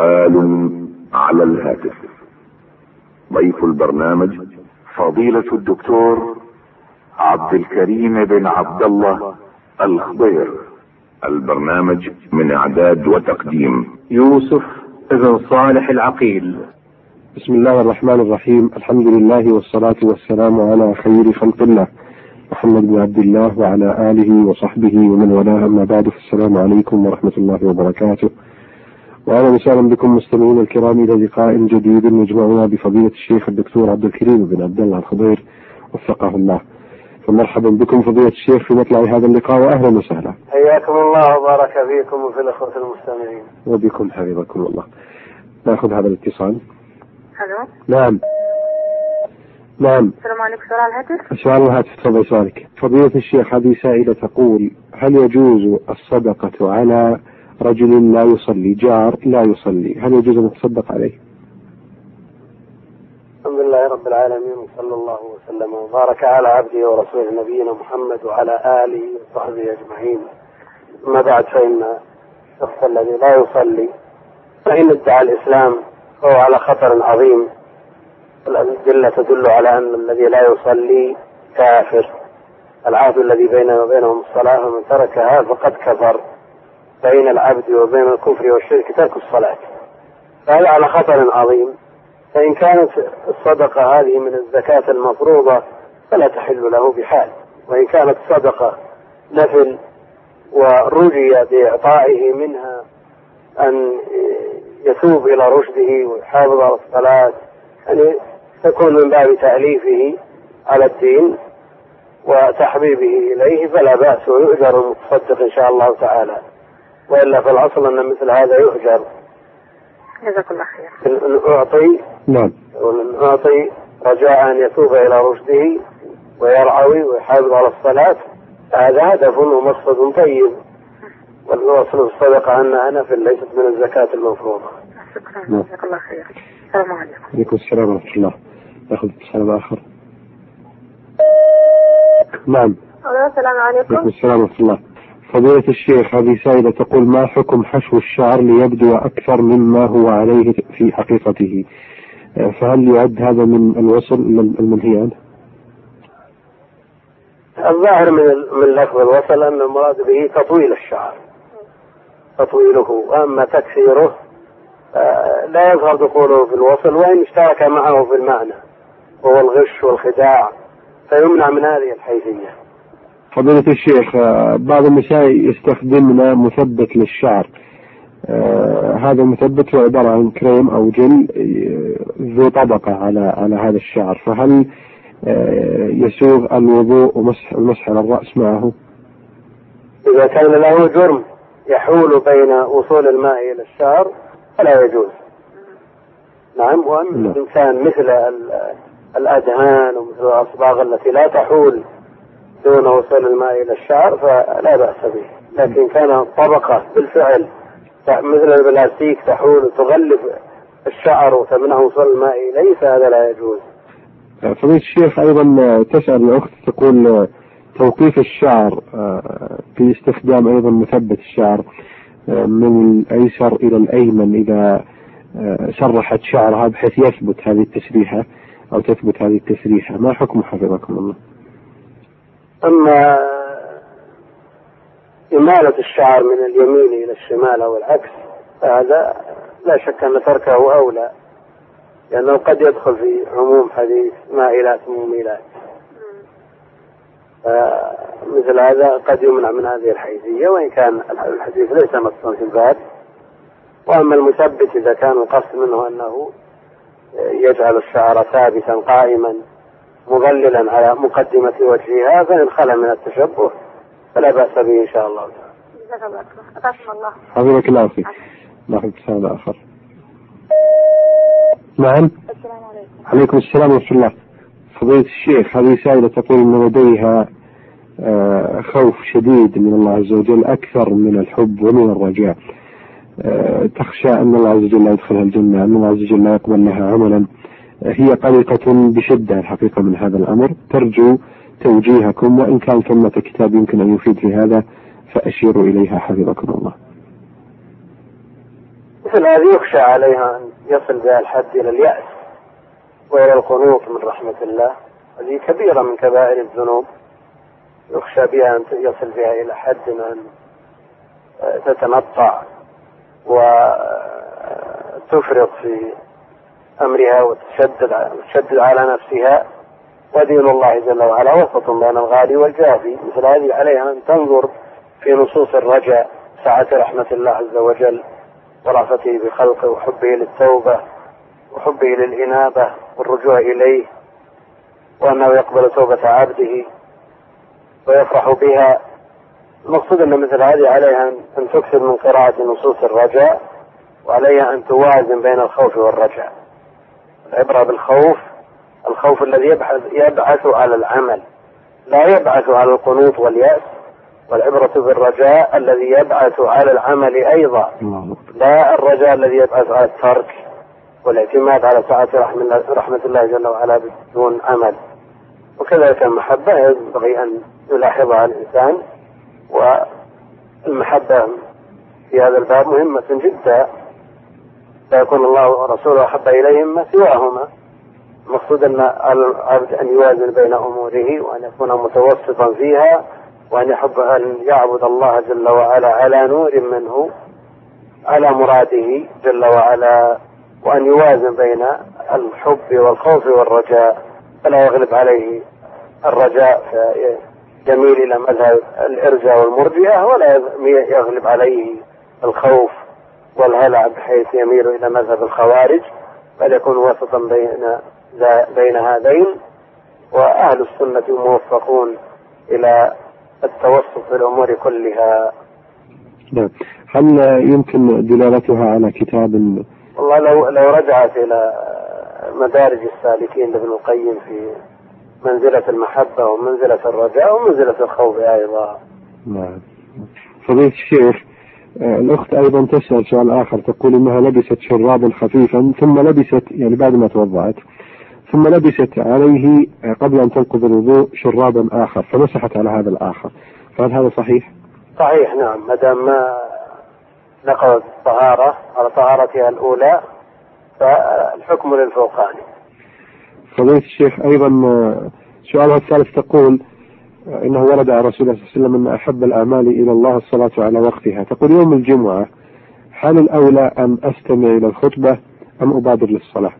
سؤال على الهاتف. ضيف البرنامج فضيلة الدكتور عبد الكريم بن عبد الله الخضير. البرنامج من إعداد وتقديم. يوسف بن صالح العقيل. بسم الله الرحمن الرحيم. الحمد لله والصلاة والسلام على خير خلق الله. محمد بن عبد الله وعلى آله وصحبه ومن والاه. أما بعد فالسلام عليكم ورحمة الله وبركاته. وأهلا وسهلا بكم مستمعينا الكرام إلى لقاء جديد يجمعنا بفضيلة الشيخ الدكتور عبد الكريم بن عبد الله الخضير وفقه الله. فمرحبا بكم فضيلة الشيخ في مطلع هذا اللقاء وأهلا وسهلا. حياكم الله وبارك فيكم وفي الأخوة المستمعين. وبكم حفظكم الله. نأخذ هذا الاتصال. ألو؟ نعم. نعم. السلام عليكم سؤال الهاتف سؤال الهاتف تفضل سؤالك. فضيلة الشيخ هذه سائلة تقول هل يجوز الصدقة على رجل لا يصلي جار لا يصلي هل يجوز أن نتصدق عليه؟ الحمد لله رب العالمين وصلى الله وسلم وبارك على عبده ورسوله نبينا محمد وعلى آله وصحبه أجمعين. أما بعد فإن الشخص الذي لا يصلي فإن ادعى الإسلام فهو على خطر عظيم. الأدلة تدل على أن الذي لا يصلي كافر. العهد الذي بيننا وبينهم الصلاة ومن تركها فقد كفر. بين العبد وبين الكفر والشرك ترك الصلاة. فهذا على خطر عظيم. فإن كانت الصدقة هذه من الزكاة المفروضة فلا تحل له بحال. وإن كانت صدقة نفل ورجي بإعطائه منها أن يتوب إلى رشده ويحافظ على الصلاة يعني تكون من باب تأليفه على الدين وتحبيبه إليه فلا بأس ويؤجر المتصدق إن شاء الله تعالى. وإلا في الأصل أن مثل هذا يؤجر جزاك الله خير. إن أعطي نعم. ومن أعطي رجاء أن يتوب إلى رشده ويرعوي ويحافظ على الصلاة هذا هدف ومقصد طيب. والأصل في الصدقة أنها نفل ليست من الزكاة المفروضة. شكرا. نعم. جزاك الله خير. السلام عليكم. عليكم السلام ورحمة الله. ناخذ اتصال آخر. نعم. السلام عليكم. عليكم السلام ورحمة الله. فضيلة الشيخ هذه سائلة تقول ما حكم حشو الشعر ليبدو أكثر مما هو عليه في حقيقته؟ آه، فهل يعد هذا من الوصل المنهي عنه؟ الظاهر من من لفظ الوصل أن المراد به تطويل الشعر تطويله. وأما تكثيره آه، لا يظهر دخوله في الوصل وإن اشترك معه في المعنى وهو الغش والخداع فيمنع من هذه الحيثية. فضيلة الشيخ آه، بعض النساء يستخدمن مثبت للشعر آه، هذا المثبت هو عبارة عن كريم أو جل آه، ذو طبقة على على هذا الشعر فهل يسوغ الوضوء ومسح المسح على الرأس معه؟ إذا كان له جرم يحول بين وصول الماء إلى الشعر فلا يجوز نعم وأما نعم. الإنسان مثل ال- الأدهان ومثل الأصباغ التي لا تحول دون وصول الماء إلى الشعر فلا بأس به. لكن كان طبقة بالفعل مثل البلاستيك تحول وتغلف الشعر وتمنع وصول الماء إليه فهذا لا يجوز. آه، فضيلة الشيخ أيضا آه، تسأل الأخت تقول آه، توقيف الشعر آه، في استخدام أيضا مثبت الشعر آه، من الأيسر إلى الأيمن إذا آه، سرحت شعرها بحيث يثبت هذه التسريحة أو تثبت هذه التسريحة. ما حكم حفظكم الله؟ أما إمالة الشعر من اليمين إلى الشمال أو العكس فهذا لا شك أن تركه أولى لأنه قد يدخل في عموم حديث مائلات مميلات فمثل هذا قد يمنع من هذه الحيثية وإن كان الحديث ليس نصا في الباب. وأما المثبت إذا كان القصد منه أنه يجعل الشعر ثابتا قائما مظللا على مقدمة وجهها فإن خلا من التشبه فلا بأس به إن شاء الله تعالى. جزاك الله خير الله. حفظك الله فيك. ناخذ اتصال آخر. نعم. السلام عليكم. عليكم السلام ورحمة الله. فضيلة الشيخ هذه سائلة تقول أن لديها آه، خوف شديد من الله عز وجل أكثر من الحب ومن الرجاء. آه، تخشى أن الله عز وجل لا يدخلها الجنة أن الله عز وجل لا يقبل لها عملا. هي قلقة بشدة الحقيقة من هذا الأمر. ترجو توجيهكم وإن كان ثمة كتاب يمكن أن يفيد في هذا فأشيروا إليها. حفظكم الله. مثل هذه يخشى عليها أن يصل بها الحد إلى اليأس وإلى القنوط من رحمة الله؟ هذه كبيرة من كبائر الذنوب. يخشى بها أن يصل بها إلى حد أن تتنطع وتفرط في أمرها وتشدد وتشدد على نفسها. ودين الله جل وعلا وسط بين الغالي والجافي. مثل هذه عليها أن تنظر في نصوص الرجاء سعة رحمة الله عز وجل ورأفته بخلقه وحبه للتوبة وحبه للإنابة والرجوع إليه وأنه يقبل توبة عبده ويفرح بها. المقصود أن مثل هذه عليها أن تكثر من قراءة نصوص الرجاء وعليها أن توازن بين الخوف والرجاء. العبرة بالخوف الخوف الذي يبحث يبعث على العمل. لا يبعث على القنوط واليأس والعبرة بالرجاء الذي يبعث على العمل أيضا. لا الرجاء الذي يبعث على الترك والاعتماد على سعة رحمة الله جل وعلا بدون عمل. وكذلك المحبة ينبغي أن يلاحظها الإنسان. والمحبة في هذا الباب مهمة جدا. لا يكون الله ورسوله أحب إليهم ما سواهما. المقصود أن العبد أن يوازن بين أموره وأن يكون متوسطا فيها وأن يحب أن يعبد الله جل وعلا على نور منه على مراده جل وعلا وأن يوازن بين الحب والخوف والرجاء. فلا يغلب عليه الرجاء يميل إلى مذهب الإرجاء والمرجئة ولا يغلب عليه الخوف والهلع بحيث يميل إلى مذهب الخوارج بل يكون وسطا بين بين هذين وأهل السنة موفقون إلى التوسط في الأمور كلها. نعم. هل يمكن دلالتها على كتاب والله لو لو رجعت إلى مدارج السالكين لابن القيم في منزلة المحبة ومنزلة الرجاء ومنزلة الخوف أيضا. نعم. فضيلة الشيخ الأخت أيضا تسأل سؤال آخر تقول إنها لبست شرابا خفيفا ثم لبست يعني بعد ما توضأت ثم لبست عليه قبل أن تنقض الوضوء شرابا آخر فمسحت على هذا الآخر. فهل هذا صحيح؟ صحيح نعم. ما دام ما نقضت الطهارة على طهارتها الأولى فالحكم للفوقاني فضيلة الشيخ أيضا سؤالها الثالث تقول إنه ورد عن رسول الله صلى الله عليه وسلم أن أحب الاعمال إلى الله الصلاة على وقتها، تقول يوم الجمعة هل الأولى أن أستمع إلى الخطبة أم أبادر للصلاة؟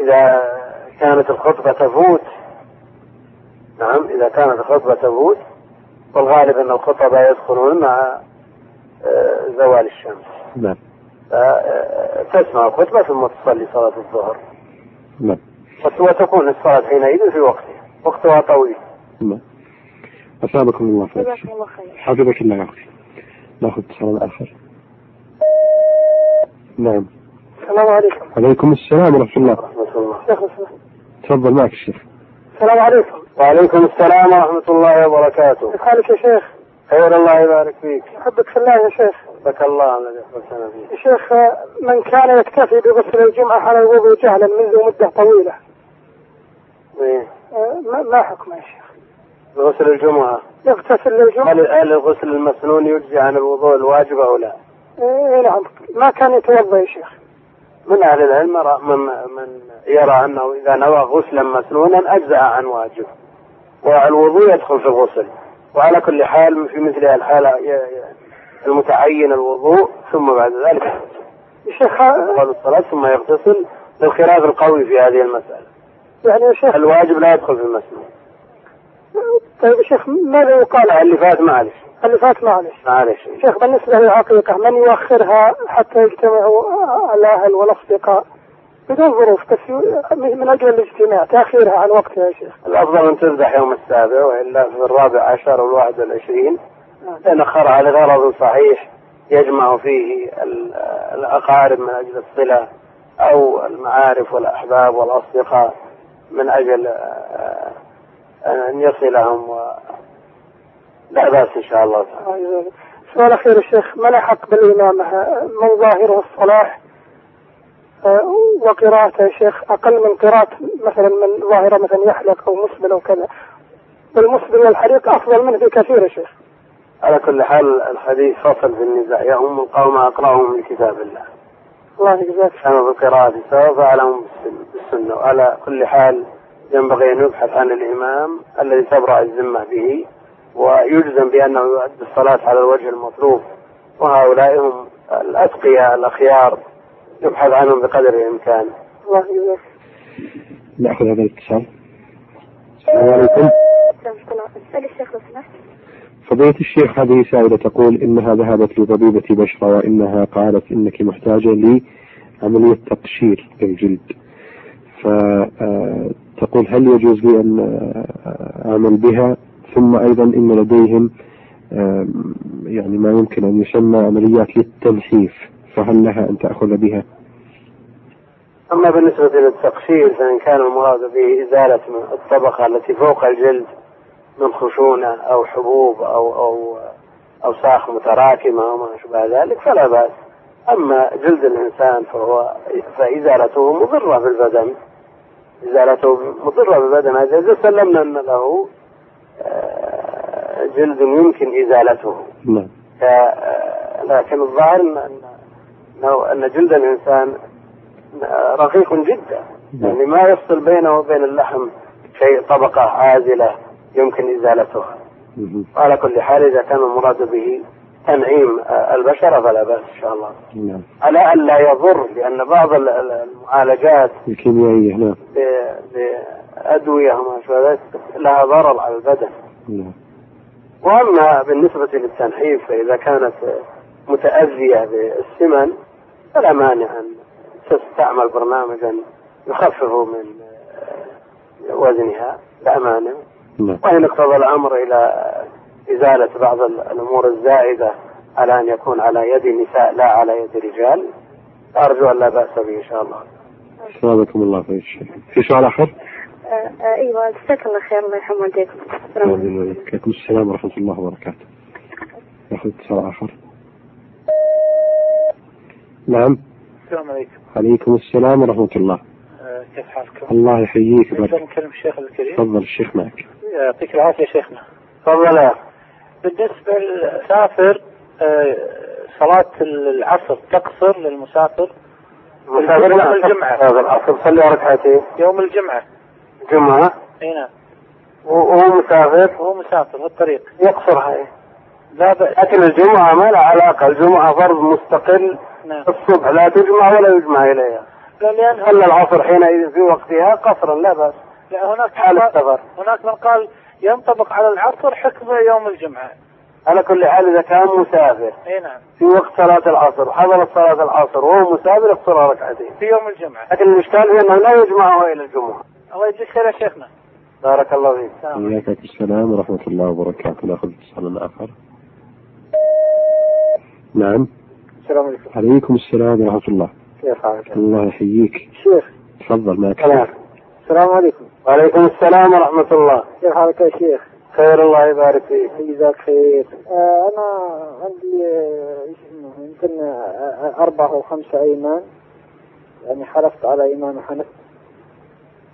إذا كانت الخطبة تفوت نعم إذا كانت الخطبة تفوت والغالب أن الخطبة يدخلون مع آه، زوال الشمس. نعم. تسمع الخطبة ثم تصلي صلاة الظهر. نعم. وتكون الصلاة حينئذ في وقتها وقتها طويل. نعم أثابكم الله خير. جزاكم الله خير. حفظك الله يا أختي نأخذ اتصال آخر. نعم. السلام عليكم. عليكم السلام ورحمة الله. ورحمة الله. تفضل معك الشيخ. السلام عليكم. وعليكم السلام ورحمة الله وبركاته. كيف حالك يا شيخ؟ خير الله يبارك فيك. أحبك في الله يا شيخ. بك الله الذي أخبرتنا فيه يا شيخ من كان يكتفي بغسل الجمعة على الوضوء جهلا منذ مدة طويلة. إيه. ما ما حكمه يا شيخ؟ غسل الجمعة. يغتسل للجمعة. هل هل الغسل المسنون يجزي عن الوضوء الواجب أو لا؟ إيه نعم ما كان يتوضأ يا شيخ. من أهل العلم من, من يرى أنه إذا نوى غسلا مسنونا أجزأ عن واجب. والوضوء يدخل في الغسل. وعلى كل حال في مثل الحالة المتعين الوضوء ثم بعد ذلك يا شيخ يقبل الصلاة ثم يغتسل للخلاف القوي في هذه المسألة. يعني يا شيخ الواجب لا يدخل في المسنون. طيب شيخ ماذا يقال لا اللي فات معلش؟ اللي فات معلش. معلش. شيخ بالنسبة للعقيقة من يؤخرها حتى يجتمعوا الأهل والأصدقاء؟ بدون ظروف بس من أجل الاجتماع. تأخيرها عن وقتها يا شيخ. الأفضل أن تذبح يوم السابع وإلا في الرابع عشر والواحد والعشرين. نعم. لأن أخرها لغرض صحيح يجمع فيه ال- الأقارب من أجل الصلة أو المعارف والأحباب والأصدقاء من أجل آه، أن يصلهم و... لا بأس إن شاء الله تعالى. سؤال أخير يا شيخ من أحق بالإمامة؟ من ظاهره الصلاح آه، وقراءته يا شيخ أقل من قراءة مثلا من ظاهرة مثلا يحلق أو مسبل أو كذا. والمسبل والحريق أفضل منه بكثير يا شيخ. على كل حال الحديث فصل في النزاع. يؤم القوم أقرأهم لكتاب الله. الله يجزاك. كانوا بالقراءة سواء فعلهم بالسن- بالسنة. وعلى كل حال ينبغي أن يبحث عن الإمام الذي تبرأ الذمة به ويجزم بأنه يؤدي الصلاة على الوجه المطلوب. وهؤلاء هم الأتقياء الأخيار. يبحث عنهم بقدر الإمكان. الله يجزاك نأخذ هذا الاتصال. السلام عليكم. الشيخ لو سمحت فضيلة الشيخ هذه سائلة تقول إنها ذهبت لطبيبة بشرة وإنها قالت إنك محتاجة لعملية تقشير للجلد فتقول هل يجوز لي أن آه، أعمل بها؟ ثم أيضا إن لديهم يعني ما يمكن أن يسمى عمليات للتنحيف فهل لها أن تأخذ بها؟ أما بالنسبة للتقشير فإن كان المراد به إزالة الطبقة التي فوق الجلد من خشونة أو حبوب أو أو أوساخ متراكمة أو ما شابه ذلك فلا بأس. أما جلد الإنسان فهو فإزالته مضرة بالبدن إزالته مضرة بالبدن هذا إذا سلمنا أن له آه، جلد يمكن إزالته. نعم. ك- لكن الظاهر أن أن- أنه- أن جلد الإنسان رقيق جدا. يعني ما يفصل بينه وبين اللحم شيء طبقة عازلة يمكن إزالتها. وعلى كل حال إذا كان المراد به تنعيم البشرة فلا بأس إن شاء الله. نعم. على أن لا يضر لأن بعض ال- ال- المعالجات الكيميائية نعم. بأدوية وما شابه ذلك لها ضرر على البدن. نعم. وأما بالنسبة للتنحيف فإذا كانت متأذية بالسمن فلا مانع أن تستعمل برنامجا يخفف من وزنها لا مانع. نعم. وإن اقتضى الأمر إلى إزالة بعض الأمور الزائدة على أن يكون على يد نساء لا على يد رجال. أرجو أن لا بأس به إن شاء الله. سلامكم الله خير في سؤال آخر؟ آه آه أيوه جزاك الله خير الله يرحم والديكم السلام عليكم. آمين وعليكم السلام ورحمة الله وبركاته. ناخذ اتصال آخر. نعم. السلام عليكم. عليكم السلام ورحمة الله. آه، كيف حالكم؟ الله يحييك. نقدر ويبارك نكلم الشيخ الكريم؟ تفضل الشيخ معك. يعطيك العافية يا شيخنا. تفضل يا بالنسبة للمسافر آه، صلاة العصر تقصر للمسافر. مسافر يوم الجمعة. هذا العصر. صلي ركعتين. يوم الجمعة. جمعة؟ إي نعم. وهو مسافر؟ وهو مسافر في الطريق. يقصر هاي. لا بأس. لكن الجمعة ما لها علاقة. الجمعة فرض مستقل نعم. الصبح. لا تجمع ولا يجمع إليها. لا لأن صلى العصر حينئذ في وقتها قصرا لا بأس. لا هناك حال السفر. هناك من قال ينطبق على العصر حكم يوم الجمعة. على كل حال إذا كان مسافر إي نعم. في وقت صلاة العصر حضرت صلاة العصر وهو مسافر يقصرها ركعتين. في يوم الجمعة. لكن الإشكال في أنه لا يجمعها إلى الجمعة. الله يجزيك خير يا شيخنا. بارك الله فيك. السلام وياك السلام ورحمة الله وبركاته. نأخذ اتصال آخر. نعم. السلام عليكم. عليكم السلام ورحمة الله. كيف حالك؟ الله يحييك. شيخ. تفضل معك. سلام السلام عليكم. وعليكم السلام ورحمة الله. كيف حالك يا شيخ؟ خير الله يبارك فيك. جزاك خير. آه أنا عندي آه، يمكن آه، آه، أربع أو خمسة أيمان. يعني حلفت على إيمان وحنفت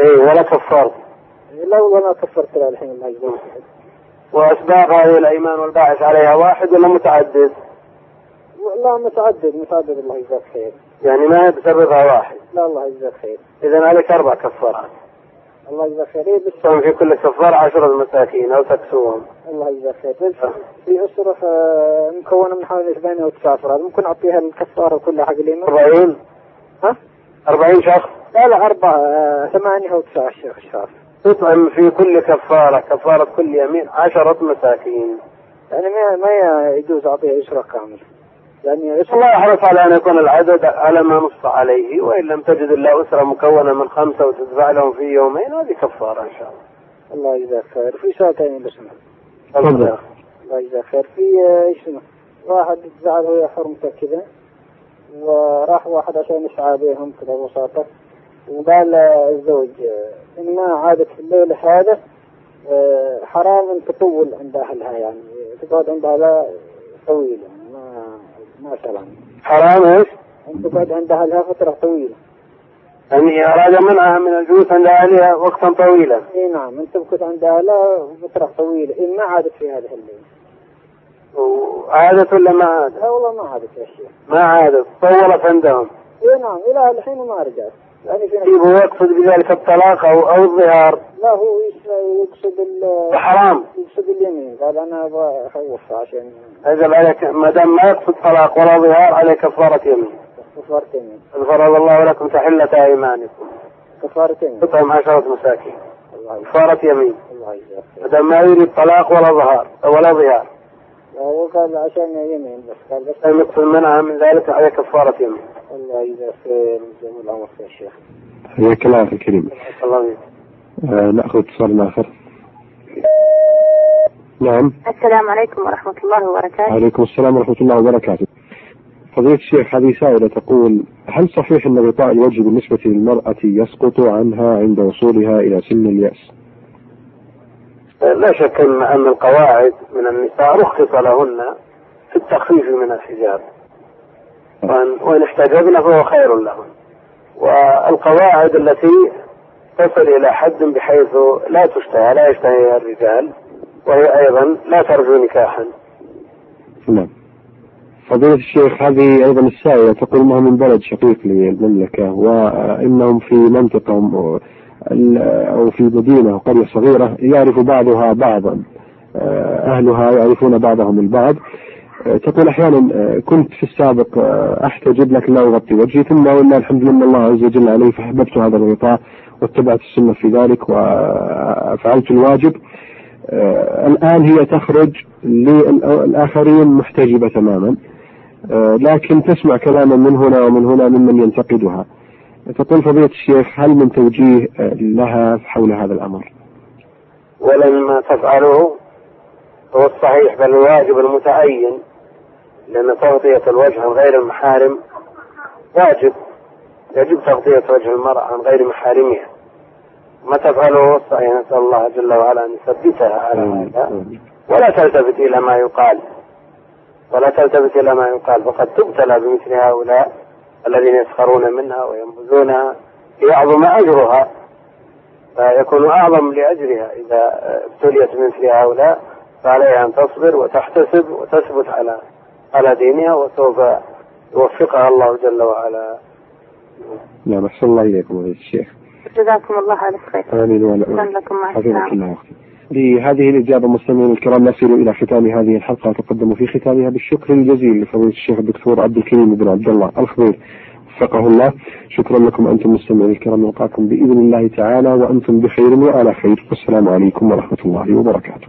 إيه ولا كفرت. لا والله أنا كفرت الحين الله يجزاك وأسباب هذه الأيمان والباعث عليها واحد ولا متعدد؟ لا متعدد متعدد الله يجزاك خير. يعني ما هي بسببها واحد. لا الله يجزاك خير. إذا عليك أربع كفارات. الله يجزاك خير. إيه يكون في كل كفارة عشرة مساكين أو تكسوهم. الله يجزاك خير. بس في أسرة آه، مكونة من حوالي 8 أو 9 أفراد. ممكن أعطيها الكفارة كلها حق الإيمان؟ أربعين. ها؟ أربعين شخص. لا لا أربعة آه، ثمانية أو تسعة شيخ تطعم في كل كفارة. كفارة كل يمين. عشرة مساكين. يعني ما ما يجوز أعطيها أسرة كاملة. يعني الله يحرص على أن يكون العدد على ما نص عليه وإن لم تجد إلا أسرة مكونة من خمسة وتدفع لهم في يومين هذه كفارة إن شاء الله. الله يجزاك خير. في سؤال ثاني بس تفضل. الله يجزاك خير. في آه، إيش واحد زعل ويا حرمته كذا وراح واحد عشان يسعى بينهم كذا ببساطة. وقال الزوج آه، إن عادت في الليل هذا آه، حرام أن تطول عند أهلها يعني تقعد عندها لا طويلة سلام حرام إيش؟ أن تقعد عند أهلها فترة طويلة. يعني أراد منعها من الجلوس عند أهلها وقتا طويلا. إي نعم أن تمكث عند أهلها فترة طويلة. إن ما عادت في هذه الليل وعادت ولا ما عادت؟ لا والله ما عادت يا شيخ. ما عادت طولت عندهم. إي نعم إلى الحين ما رجعت. يعني في ناس يبغوا يقصد بذلك الطلاق أو أو الظهار. لا هو يقصد ال حرام. يقصد اليمين. قال أنا أبغى اخوفها عشان يجب عليك. ما دام ما يقصد طلاق ولا ظهار عليك كفارة يمين. كفارة يمين. فرض الله لكم تحلة إيمانكم. كفارة يمين. تطعم عشرة مساكين. كفارة يمين. الله يجزاك. ما دام ما يريد طلاق ولا ظهار ولا ظهار. هو قال عشان يمين بس. قال بس يقصد منعها من ذلك عليك كفارة يمين. العمر خير شيخ. حياك الله أخي الكريم. الله. آه نأخذ اتصال آخر. نعم. السلام عليكم ورحمة الله وبركاته. عليكم السلام ورحمة الله وبركاته. فضيلة الشيخ هذه سائلة تقول هل صحيح أن غطاء الوجه بالنسبة للمرأة يسقط عنها عند وصولها إلى سن اليأس؟ لا شك إن أن القواعد من النساء رخص لهن في التخفيف من الحجاب. وإن وان احتجبن فهو خير لهن والقواعد التي تصل إلى حد بحيث لا تشتهى لا يشتهيها الرجال وهي أيضا لا ترجو نكاحا. نعم. فضيلة الشيخ هذه أيضا السائلة تقول أنها من بلد شقيق للمملكة وإنهم في منطقة أو في مدينة أو قرية صغيرة يعرف بعضها بعضا. أهلها يعرفون بعضهم البعض. تقول أحيانا كنت في السابق أحتجب لكن لا أغطي وجهي ثم ولا الحمد لله الله عز وجل علي فأحببت هذا الغطاء واتبعت السنة في ذلك وفعلت الواجب. الآن هي تخرج للآخرين محتجبة تماما. لكن تسمع كلاما من هنا ومن هنا ممن ينتقدها. تقول فضيلة الشيخ هل من توجيه لها حول هذا الأمر؟ ولما تفعله هو الصحيح بل الواجب المتعين. لأن تغطية الوجه عن غير المحارم واجب. يجب تغطية وجه المرأة عن غير محارمها ما تفعله هو الصحيح نسأل الله جل وعلا أن يثبتها على هذا. ولا تلتفت إلى ما يقال. ولا تلتفت إلى ما يقال. فقد تبتلى بمثل هؤلاء الذين يسخرون منها وينبذونها ليعظم أجرها. فيكون أعظم لأجرها إذا ابتليت بمثل هؤلاء. فعليها أن تصبر وتحتسب وتثبت على على دينها وسوف يوفقها الله جل وعلا. نعم أحسن الله إليكم فضيلة الشيخ. جزاكم الله ألف خير. آمين شكرا لكم مع بهذه الإجابة مستمعينا الكرام نصل إلى ختام هذه الحلقة. أتقدم في ختامها بالشكر الجزيل لفضيلة الشيخ الدكتور عبد الكريم بن عبد الله الخضير. وفقه الله. شكرا لكم أنتم مستمعين الكرام. نلقاكم بإذن الله تعالى وأنتم بخير وعلى خير. والسلام عليكم ورحمة الله وبركاته.